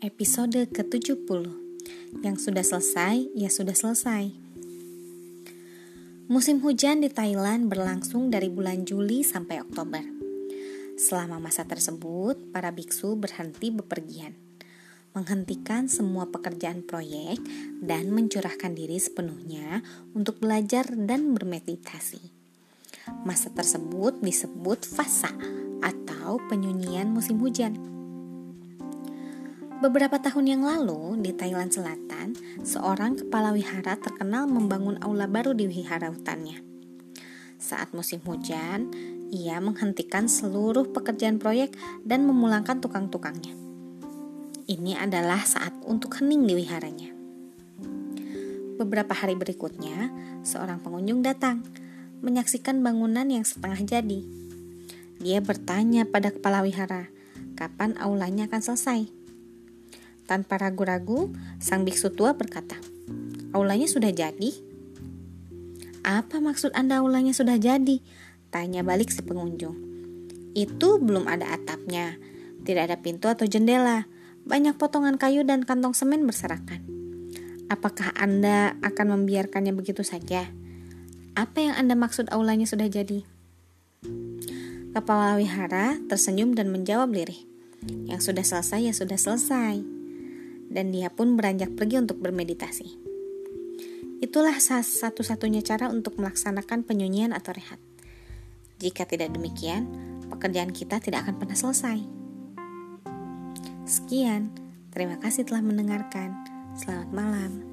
Episode ke-70. Yang sudah selesai, ya sudah selesai. Musim hujan di Thailand berlangsung dari bulan Juli sampai Oktober. Selama masa tersebut, para biksu berhenti bepergian Menghentikan semua pekerjaan proyek dan mencurahkan diri sepenuhnya untuk belajar dan bermeditasi. Masa tersebut disebut fasa atau penyunyian musim hujan Beberapa tahun yang lalu, di Thailand Selatan, seorang kepala wihara terkenal membangun aula baru di wihara hutannya. Saat musim hujan, ia menghentikan seluruh pekerjaan proyek dan memulangkan tukang-tukangnya. Ini adalah saat untuk hening di wiharanya. Beberapa hari berikutnya, seorang pengunjung datang, menyaksikan bangunan yang setengah jadi. Dia bertanya pada kepala wihara, kapan aulanya akan selesai. Tanpa ragu-ragu, sang biksu tua berkata, "Aulanya sudah jadi." "Apa maksud Anda aulanya sudah jadi?" tanya balik si pengunjung. "Itu belum ada atapnya, tidak ada pintu atau jendela, banyak potongan kayu dan kantong semen berserakan. Apakah Anda akan membiarkannya begitu saja? Apa yang Anda maksud aulanya sudah jadi?" Kepala wihara tersenyum dan menjawab lirih, "Yang sudah selesai ya sudah selesai." Dan dia pun beranjak pergi untuk bermeditasi. Itulah satu-satunya cara untuk melaksanakan penyunyian atau rehat. Jika tidak demikian, pekerjaan kita tidak akan pernah selesai. Sekian, terima kasih telah mendengarkan. Selamat malam.